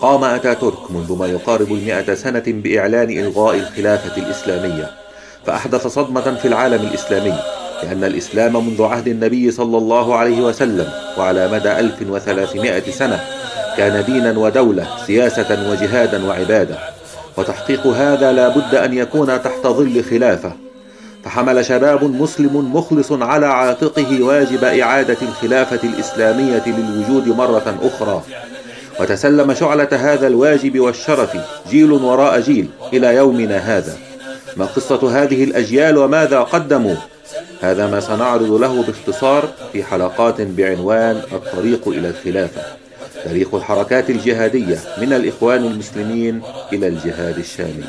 قام أتاتورك منذ ما يقارب المئة سنة بإعلان إلغاء الخلافة الإسلامية فأحدث صدمة في العالم الإسلامي لأن الإسلام منذ عهد النبي صلى الله عليه وسلم وعلى مدى 1300 سنة كان دينا ودولة سياسة وجهادا وعبادة وتحقيق هذا لا بد أن يكون تحت ظل خلافة. فحمل شباب مسلم مخلص على عاتقه واجب إعادة الخلافة الإسلامية للوجود مرة أخرى. وتسلم شعلة هذا الواجب والشرف جيل وراء جيل إلى يومنا هذا. ما قصة هذه الأجيال وماذا قدموا؟ هذا ما سنعرض له باختصار في حلقات بعنوان الطريق إلى الخلافة. تاريخ الحركات الجهادية من الإخوان المسلمين إلى الجهاد الشامي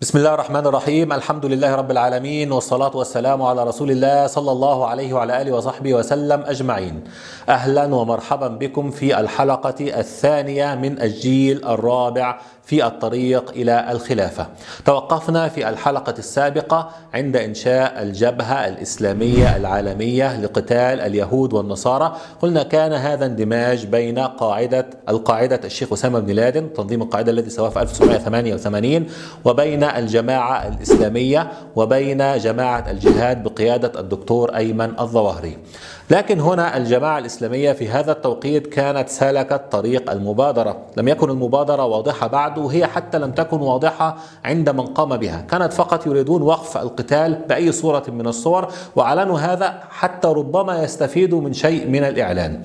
بسم الله الرحمن الرحيم الحمد لله رب العالمين والصلاة والسلام على رسول الله صلى الله عليه وعلى آله وصحبه وسلم أجمعين أهلا ومرحبا بكم في الحلقة الثانية من الجيل الرابع في الطريق إلى الخلافه. توقفنا في الحلقة السابقه عند انشاء الجبهه الاسلاميه العالميه لقتال اليهود والنصارى، قلنا كان هذا اندماج بين قاعدة القاعده الشيخ اسامه بن لادن، تنظيم القاعده الذي سواه في 1988 وبين الجماعة الإسلامية وبين جماعة الجهاد بقيادة الدكتور أيمن الظواهري. لكن هنا الجماعة الإسلامية في هذا التوقيت كانت سلكت طريق المبادرة. لم يكن المبادرة واضحة بعد وهي حتى لم تكن واضحة عند من قام بها. كانت فقط يريدون وقف القتال بأي صورة من الصور وأعلنوا هذا حتى ربما يستفيدوا من شيء من الإعلان.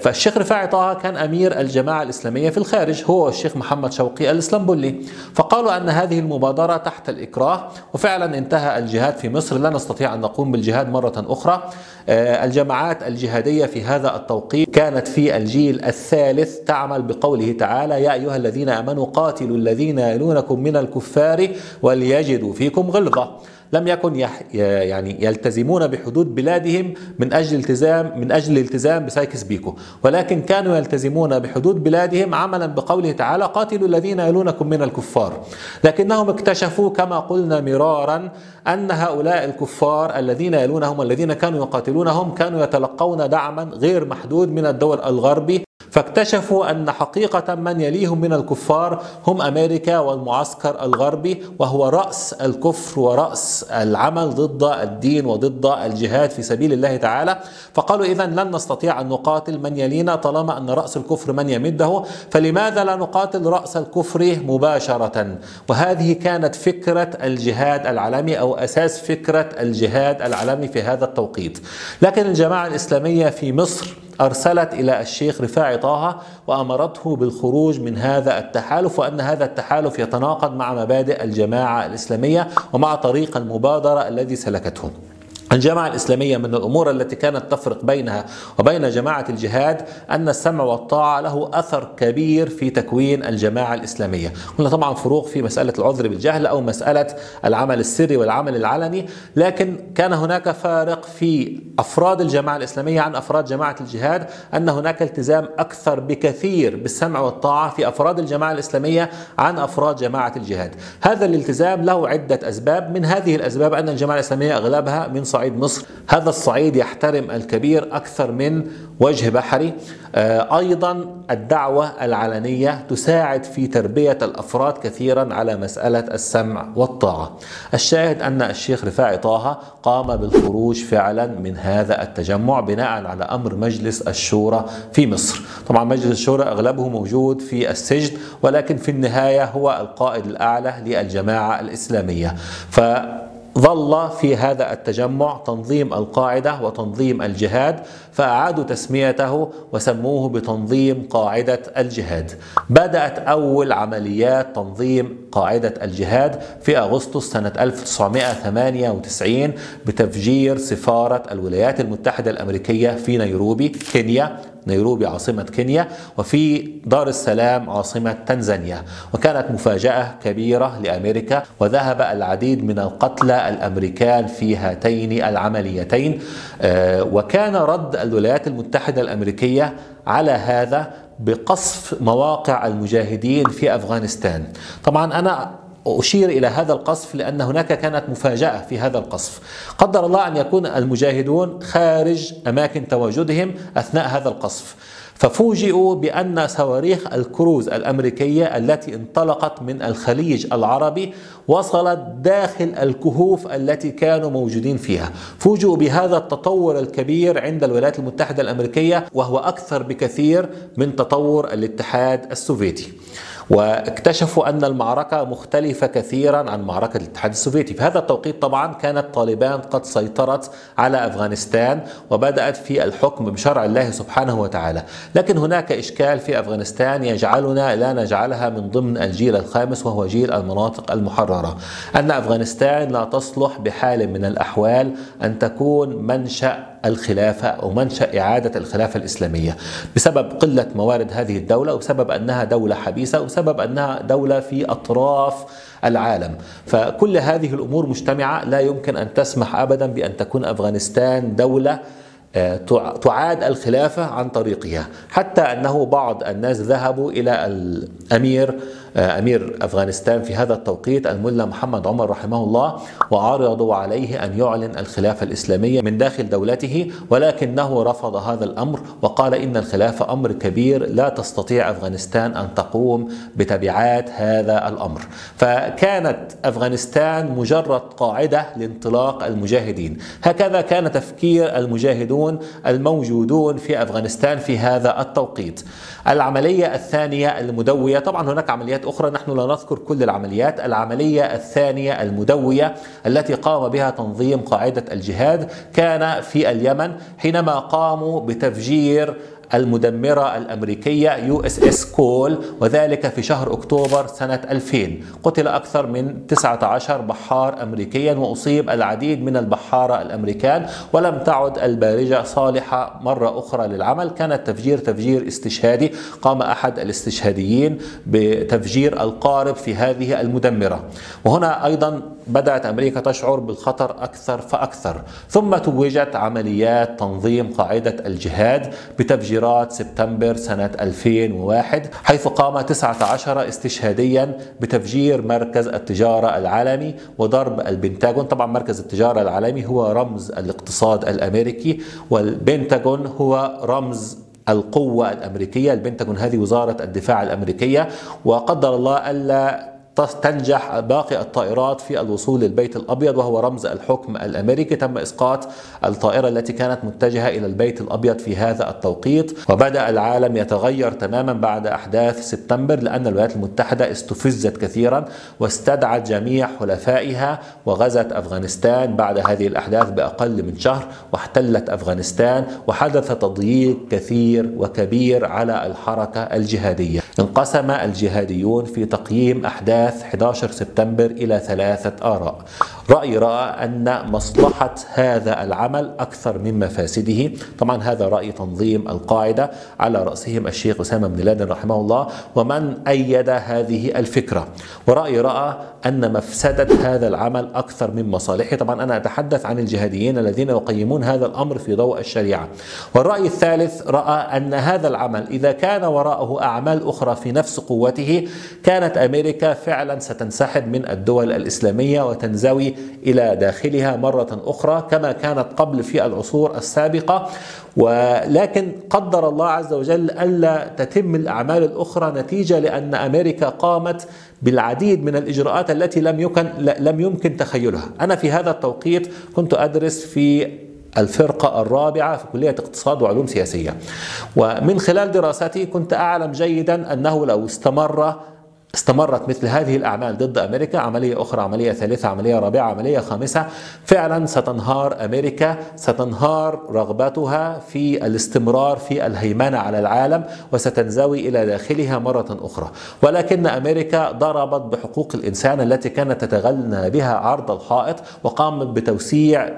فالشيخ رفاعي طه كان أمير الجماعة الإسلامية في الخارج هو والشيخ محمد شوقي الإسلامبولي. فقالوا أن هذه المبادرة تحت الإكراه وفعلا انتهى الجهاد في مصر. لا نستطيع أن نقوم بالجهاد مرة أخرى. آه، الجماعات الجهادية في هذا التوقيت كانت في الجيل الثالث تعمل بقوله تعالى يا أيها الذين آمنوا قاتلوا الذين يلونكم من الكفار وليجدوا فيكم غلظة. لم يكن يعني يلتزمون بحدود بلادهم من أجل التزام من أجل الالتزام بسايكس بيكو. ولكن كانوا يلتزمون بحدود بلادهم عملا بقوله تعالى قاتلوا الذين يلونكم من الكفار لكنهم اكتشفوا كما قلنا مرارا أن هؤلاء الكفار الذين يلونهم والذين كانوا يقاتلونهم كانوا يتلقون دعما غير محدود من الدول الغربي. فاكتشفوا أن حقيقة من يليهم من الكفار هم أمريكا والمعسكر الغربي وهو رأس الكفر ورأس العمل ضد الدين وضد الجهاد في سبيل الله تعالى. فقالوا اذا لن نستطيع أن نقاتل من يلينا طالما أن رأس الكفر من يمده. فلماذا لا نقاتل رأس الكفر مباشرة؟ وهذه كانت فكرة الجهاد العالمي أو أساس فكرة الجهاد العالمي في هذا التوقيت. لكن الجماعة الإسلامية في مصر أرسلت إلى الشيخ رفاعي طه وأمرته بالخروج من هذا التحالف وأن هذا التحالف يتناقض مع مبادئ الجماعة الإسلامية ومع طريق المبادرة الذي سلكته. الجماعة الإسلامية من الأمور التي كانت تفرق بينها وبين جماعة الجهاد أن السمع والطاعة له أثر كبير في تكوين الجماعة الإسلامية. هنا طبعا فروق في مسألة العذر بالجهل أو مسألة العمل السري والعمل العلني لكن كان هناك فارق في أفراد الجماعة الإسلامية عن أفراد جماعة الجهاد أن هناك التزام أكثر بكثير بالسمع والطاعة في أفراد الجماعة الإسلامية عن أفراد جماعة الجهاد. هذا الالتزام له عدة أسباب. من هذه الأسباب أن الجماعة الإسلامية أغلبها من صعيد مصر. هذا الصعيد يحترم الكبير أكثر من وجه بحري. آه، أيضا الدعوة العلنية تساعد في تربية الأفراد كثيرا على مسألة السمع والطاعة. الشاهد أن الشيخ رفاعي طه قام بالخروج فعلا من هذا التجمع بناء على أمر مجلس الشورى في مصر. طبعا مجلس الشورى أغلبه موجود في السجن ولكن في النهاية هو القائد الأعلى للجماعة الإسلامية. ف ظل في هذا التجمع تنظيم القاعدة وتنظيم الجهاد فأعادوا تسميته وسموه بتنظيم قاعدة الجهاد. بدأت أول عمليات تنظيم قاعدة الجهاد في أغسطس سنة 1998 بتفجير سفارة الولايات المتحدة الأمريكية في نيروبي كينيا نيروبي عاصمة كينيا وفي دار السلام عاصمة تنزانيا وكانت مفاجأة كبيرة لأمريكا وذهب العديد من القتلى الأمريكان في هاتين العمليتين آه، وكان رد الولايات المتحدة الأمريكية على هذا بقصف مواقع المجاهدين في أفغانستان. طبعا أنا أشير إلى هذا القصف لأن هناك كانت مفاجأة في هذا القصف. قدر الله أن يكون المجاهدون خارج أماكن تواجدهم أثناء هذا القصف. ففوجئوا بأن صواريخ الكروز الأمريكية التي انطلقت من الخليج العربي وصلت داخل الكهوف التي كانوا موجودين فيها. فوجئوا بهذا التطور الكبير عند الولايات المتحدة الأمريكية وهو أكثر بكثير من تطور الاتحاد السوفيتي. واكتشفوا أن المعركة مختلفة كثيرا عن معركة الاتحاد السوفيتي. في هذا التوقيت طبعا كانت طالبان قد سيطرت على أفغانستان وبدأت في الحكم بشرع الله سبحانه وتعالى. لكن هناك إشكال في أفغانستان يجعلنا لا نجعلها من ضمن الجيل الخامس وهو جيل المناطق المحررة. أن أفغانستان لا تصلح بحال من الأحوال أن تكون منشأ الخلافة أو منشأ إعادة الخلافة الإسلامية بسبب قلة موارد هذه الدولة وبسبب أنها دولة حبيسة وبسبب أنها دولة في أطراف العالم. فكل هذه الأمور مجتمعة لا يمكن أن تسمح أبدا بأن تكون أفغانستان دولة آه، تعاد الخلافة عن طريقها. حتى أنه بعض الناس ذهبوا إلى الأمير آه، أمير أفغانستان في هذا التوقيت الملا محمد عمر رحمه الله وعرضوا عليه أن يعلن الخلافة الإسلامية من داخل دولته ولكنه رفض هذا الأمر وقال إن الخلافة أمر كبير لا تستطيع أفغانستان أن تقوم بتبعات هذا الأمر. فكانت أفغانستان مجرد قاعدة لانطلاق المجاهدين. هكذا كان تفكير المجاهدون الموجودون في أفغانستان في هذا التوقيت. العملية الثانية المدوية طبعا هناك عمليات أخرى نحن لا نذكر كل العمليات العملية الثانية المدوية التي قام بها تنظيم قاعدة الجهاد كان في اليمن حينما قاموا بتفجير المدمرة الأمريكية USS Cole وذلك في شهر أكتوبر سنة 2000 قتل أكثر من 19 بحار أمريكيا وأصيب العديد من البحارة الأمريكان. ولم تعد البارجة صالحة مرة أخرى للعمل. كان التفجير تفجير استشهادي. قام أحد الاستشهاديين بتفجير القارب في هذه المدمرة. وهنا أيضا بدأت أمريكا تشعر بالخطر أكثر فأكثر. ثم توجت عمليات تنظيم قاعدة الجهاد بتفجيرات سبتمبر سنة 2001 حيث قام 19 استشهاديا بتفجير مركز التجارة العالمي وضرب البنتاغون. طبعا مركز التجارة العالمي هو رمز الاقتصاد الأمريكي والبنتاغون هو رمز القوة الأمريكية. البنتاغون هذه وزارة الدفاع الأمريكية وقدر الله ألا تنجح باقي الطائرات في الوصول للبيت الأبيض وهو رمز الحكم الأمريكي. تم إسقاط الطائرة التي كانت متجهة إلى البيت الأبيض في هذا التوقيت. وبدأ العالم يتغير تماما بعد أحداث سبتمبر لأن الولايات المتحدة استفزت كثيرا واستدعت جميع حلفائها وغزت أفغانستان بعد هذه الأحداث بأقل من شهر واحتلت أفغانستان وحدث تضييق كثير وكبير على الحركة الجهادية. انقسم الجهاديون في تقييم أحداث أحداث 11 سبتمبر إلى ثلاثة آراء. رأي رأى أن مصلحة هذا العمل أكثر من مفاسده. طبعا هذا رأي تنظيم القاعدة على رأسهم الشيخ أسامة بن لادن رحمه الله ومن أيد هذه الفكرة. ورأي رأى أن مفسدة هذا العمل أكثر من مصالحه. طبعا أنا أتحدث عن الجهاديين الذين يقيمون هذا الأمر في ضوء الشريعة. والرأي الثالث رأى أن هذا العمل إذا كان وراءه أعمال أخرى في نفس قوته كانت أمريكا فعلا ستنسحب من الدول الإسلامية وتنزوي إلى داخلها مرة أخرى كما كانت قبل في العصور السابقة. ولكن قدر الله عز وجل ألا تتم الأعمال الأخرى نتيجة لأن أمريكا قامت بالعديد من الإجراءات التي لم يمكن لم يمكن تخيلها. أنا في هذا التوقيت كنت أدرس في الفرقة الرابعة في كلية اقتصاد وعلوم سياسية. ومن خلال دراستي كنت أعلم جيدا أنه لو استمر استمرت مثل هذه الأعمال ضد أمريكا عملية أخرى عملية ثالثة عملية رابعة عملية خامسة. فعلا ستنهار أمريكا ستنهار رغبتها في الاستمرار في الهيمنة على العالم وستنزوي إلى داخلها مرة أخرى. ولكن أمريكا ضربت بحقوق الإنسان التي كانت تتغنى بها عرض الحائط وقامت بتوسيع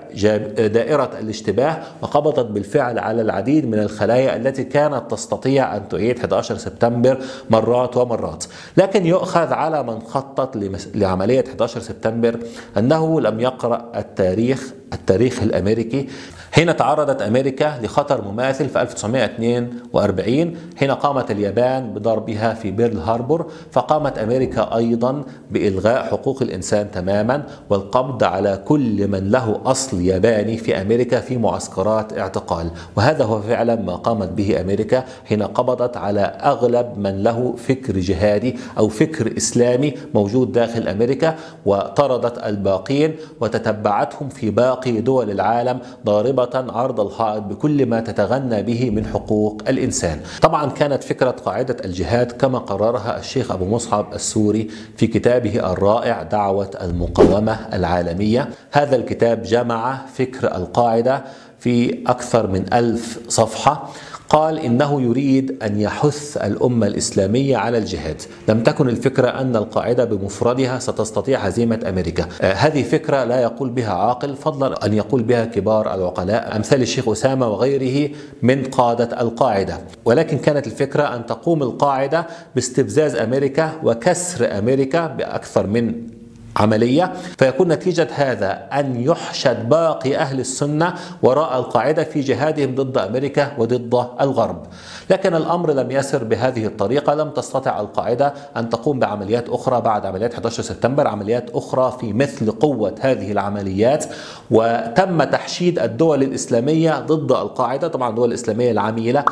دائرة الاشتباه وقبضت بالفعل على العديد من الخلايا التي كانت تستطيع أن تعيد 11 سبتمبر مرات ومرات. لكن يؤخذ على من خطط لعملية 11 سبتمبر أنه لم يقرأ التاريخ التاريخ الأمريكي. حين تعرضت أمريكا لخطر مماثل في 1942 حين قامت اليابان بضربها في بيرل هاربور فقامت أمريكا أيضا بإلغاء حقوق الإنسان تماما والقبض على كل من له أصل ياباني في أمريكا في معسكرات اعتقال. وهذا هو فعلا ما قامت به أمريكا حين قبضت على أغلب من له فكر جهادي أو فكر إسلامي موجود داخل أمريكا وطردت الباقين وتتبعتهم في باقي باقي دول العالم ضاربة عرض الحائط بكل ما تتغنى به من حقوق الإنسان. طبعا كانت فكرة قاعدة الجهاد كما قررها الشيخ أبو مصعب السوري في كتابه الرائع دعوة المقاومة العالمية. هذا الكتاب جمع فكر القاعدة في أكثر من ألف صفحة. قال إنه يريد أن يحث الأمة الإسلامية على الجهاد، لم تكن الفكرة أن القاعدة بمفردها ستستطيع هزيمه أمريكا، آه هذه فكرة لا يقول بها عاقل فضلا أن يقول بها كبار العقلاء أمثال الشيخ أسامة وغيره من قادة القاعدة، ولكن كانت الفكرة أن تقوم القاعدة باستفزاز أمريكا وكسر أمريكا بأكثر من عملية فيكون نتيجة هذا أن يحشد باقي أهل السنة وراء القاعدة في جهادهم ضد أمريكا وضد الغرب. لكن الأمر لم يسر بهذه الطريقة لم تستطع القاعدة أن تقوم بعمليات أخرى بعد عمليات 11 سبتمبر عمليات أخرى في مثل قوة هذه العمليات. وتم تحشيد الدول الإسلامية ضد القاعدة طبعا الدول الإسلامية العميلة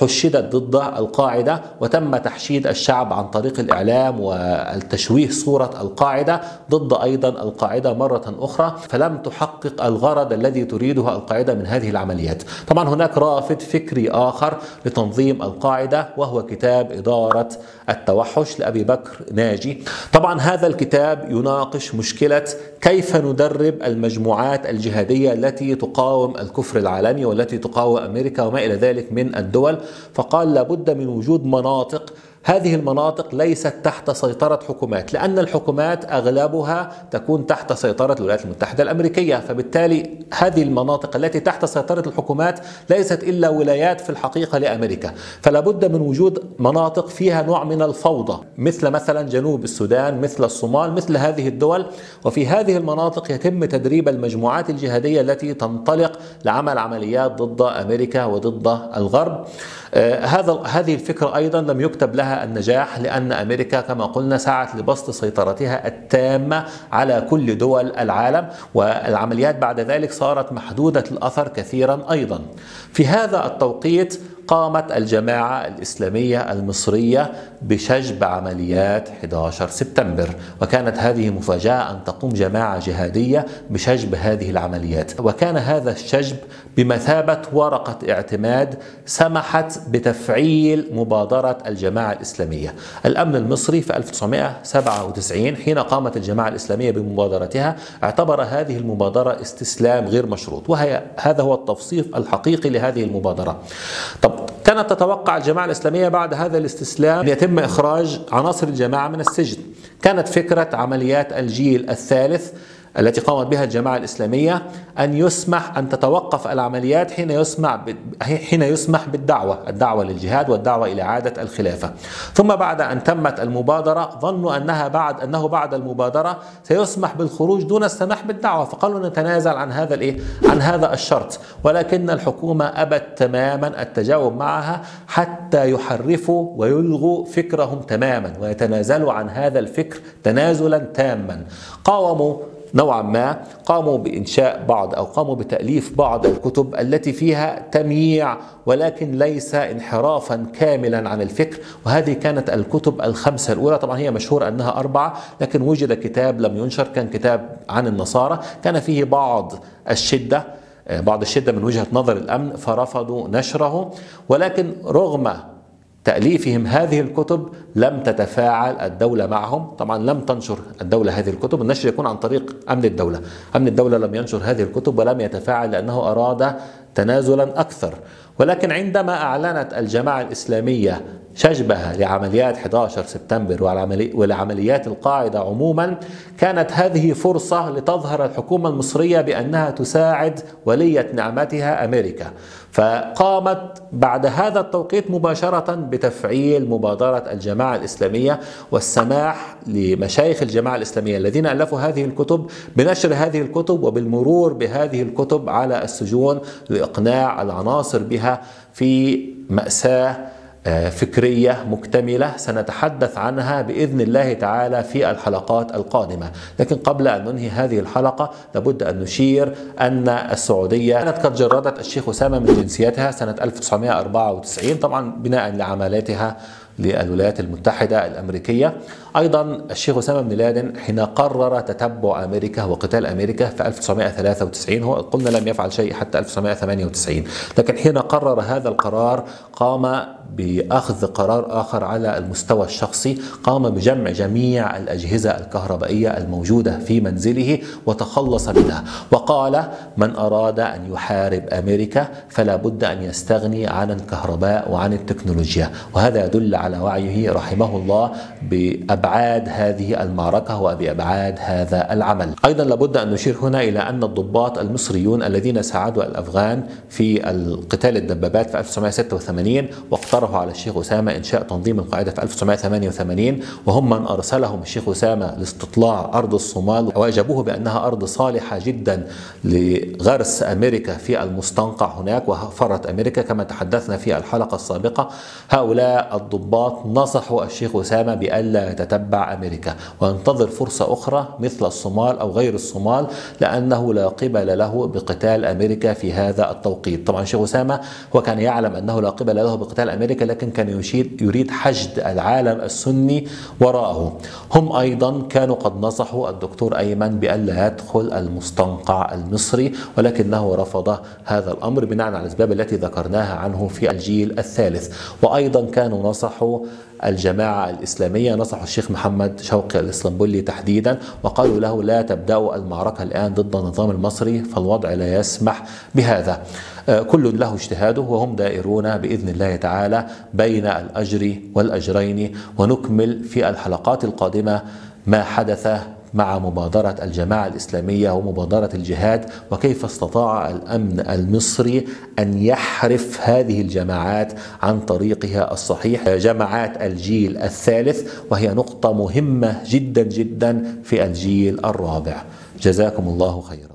حشدت ضد القاعدة وتم تحشيد الشعب عن طريق الإعلام والتشويه صورة القاعدة ضد أيضا القاعدة مرة أخرى فلم تحقق الغرض الذي تريده القاعدة من هذه العمليات. طبعا هناك رافد فكري آخر لتنظيم القاعدة وهو كتاب إدارة التوحش لأبي بكر ناجي. طبعا هذا الكتاب يناقش مشكلة كيف ندرب المجموعات الجهادية التي تقاوم الكفر العالمي والتي تقاوم أمريكا وما إلى ذلك من الدول. فقال لابد من وجود مناطق هذه المناطق ليست تحت سيطرة حكومات لأن الحكومات أغلبها تكون تحت سيطرة الولايات المتحدة الأمريكية. فبالتالي هذه المناطق التي تحت سيطرة الحكومات ليست إلا ولايات في الحقيقة لأمريكا. فلا بد من وجود مناطق فيها نوع من الفوضى مثل مثلا جنوب السودان مثل الصومال مثل هذه الدول. وفي هذه المناطق يتم تدريب المجموعات الجهادية التي تنطلق لعمل عمليات ضد أمريكا وضد الغرب. آه، هذا هذه الفكرة أيضا لم يكتب لها النجاح لأن أمريكا كما قلنا سعت لبسط سيطرتها التامة على كل دول العالم والعمليات بعد ذلك صارت محدودة الأثر كثيرا أيضا. في هذا التوقيت قامت الجماعة الإسلامية المصرية بشجب عمليات 11 سبتمبر. وكانت هذه مفاجأة أن تقوم جماعة جهادية بشجب هذه العمليات. وكان هذا الشجب بمثابة ورقة اعتماد سمحت بتفعيل مبادرة الجماعة الإسلامية. الأمن المصري في 1997 حين قامت الجماعة الإسلامية بمبادرتها اعتبر هذه المبادرة استسلام غير مشروط. وهي هذا هو التوصيف الحقيقي لهذه المبادرة. طب كانت تتوقع الجماعة الإسلامية بعد هذا الاستسلام أن يتم إخراج عناصر الجماعة من السجن. كانت فكرة عمليات الجيل الثالث التي قامت بها الجماعة الإسلامية أن يسمح أن تتوقف العمليات حين يسمح حين يسمح بالدعوة، الدعوة للجهاد والدعوة إلى إعادة الخلافة. ثم بعد أن تمت المبادرة ظنوا أنها بعد أنه بعد المبادرة سيسمح بالخروج دون السماح بالدعوة، فقالوا نتنازل عن هذا الإيه؟ عن هذا الشرط، ولكن الحكومة أبت تماما التجاوب معها حتى يحرفوا ويلغوا فكرهم تماما ويتنازلوا عن هذا الفكر تنازلا تاما. قاوموا نوعا ما قاموا بإنشاء بعض أو قاموا بتأليف بعض الكتب التي فيها تمييع ولكن ليس انحرافا كاملا عن الفكر. وهذه كانت الكتب الخمسة الأولى. طبعا هي مشهور أنها أربعة لكن وجد كتاب لم ينشر كان كتاب عن النصارى. كان فيه بعض الشدة بعض الشدة من وجهة نظر الأمن فرفضوا نشره. ولكن رغم تأليفهم هذه الكتب لم تتفاعل الدولة معهم. طبعا لم تنشر الدولة هذه الكتب. النشر يكون عن طريق أمن الدولة. أمن الدولة لم ينشر هذه الكتب ولم يتفاعل لأنه أراد تنازلا أكثر. ولكن عندما أعلنت الجماعة الإسلامية شجبها لعمليات 11 سبتمبر ولعمليات القاعدة عموما كانت هذه فرصة لتظهر الحكومة المصرية بأنها تساعد ولية نعمتها أمريكا. فقامت بعد هذا التوقيت مباشرة بتفعيل مبادرة الجماعة الإسلامية والسماح لمشايخ الجماعة الإسلامية الذين ألفوا هذه الكتب بنشر هذه الكتب وبالمرور بهذه الكتب على السجون لإقناع العناصر بها في مأساة فكرية مكتملة سنتحدث عنها بإذن الله تعالى في الحلقات القادمة، لكن قبل أن ننهي هذه الحلقة لابد أن نشير أن السعودية كانت قد جردت الشيخ أسامة من جنسيتها سنة 1994 طبعا بناء لعملاتها للولايات المتحدة الأمريكية. أيضا الشيخ أسامة بن لادن حين قرر تتبع أمريكا وقتال أمريكا في 1993 هو قلنا لم يفعل شيء حتى 1998 لكن حين قرر هذا القرار قام بأخذ قرار آخر على المستوى الشخصي قام بجمع جميع الأجهزة الكهربائية الموجودة في منزله وتخلص منها. وقال من أراد أن يحارب أمريكا فلا بد أن يستغني عن الكهرباء وعن التكنولوجيا وهذا يدل على وعيه رحمه الله بأبعاد هذه المعركة وبأبعاد هذا العمل. أيضا لابد أن نشير هنا إلى أن الضباط المصريون الذين ساعدوا الأفغان في القتال الدبابات في 1986 واقتربوا اقترحوا على الشيخ أسامة إنشاء تنظيم القاعدة في 1988 وهم من أرسلهم الشيخ أسامة لاستطلاع أرض الصومال وأجابوه بأنها أرض صالحة جدا لغرس أمريكا في المستنقع هناك وفرت أمريكا كما تحدثنا في الحلقة السابقة. هؤلاء الضباط نصحوا الشيخ أسامة بألا يتتبع أمريكا وينتظر فرصة أخرى مثل الصومال أو غير الصومال لأنه لا قبل له بقتال أمريكا في هذا التوقيت. طبعا الشيخ أسامة هو كان يعلم أنه لا قبل له بقتال أمريكا لكن كان يشيد يريد حشد العالم السني وراءه. هم أيضا كانوا قد نصحوا الدكتور أيمن بألا يدخل المستنقع المصري ولكنه رفض هذا الأمر بناء على الأسباب التي ذكرناها عنه في الجيل الثالث. وأيضا كانوا نصحوا الجماعة الإسلامية نصحوا الشيخ محمد شوقي الإسلامبولي تحديدا وقالوا له لا تبدأوا المعركة الآن ضد النظام المصري فالوضع لا يسمح بهذا. آه، كل له اجتهاده وهم دائرون بإذن الله تعالى بين الأجر والأجرين ونكمل في الحلقات القادمة ما حدث مع مبادرة الجماعة الإسلامية ومبادرة الجهاد وكيف استطاع الأمن المصري أن يحرف هذه الجماعات عن طريقها الصحيح. جماعات الجيل الثالث وهي نقطة مهمة جدا جدا في الجيل الرابع. جزاكم الله خيرا.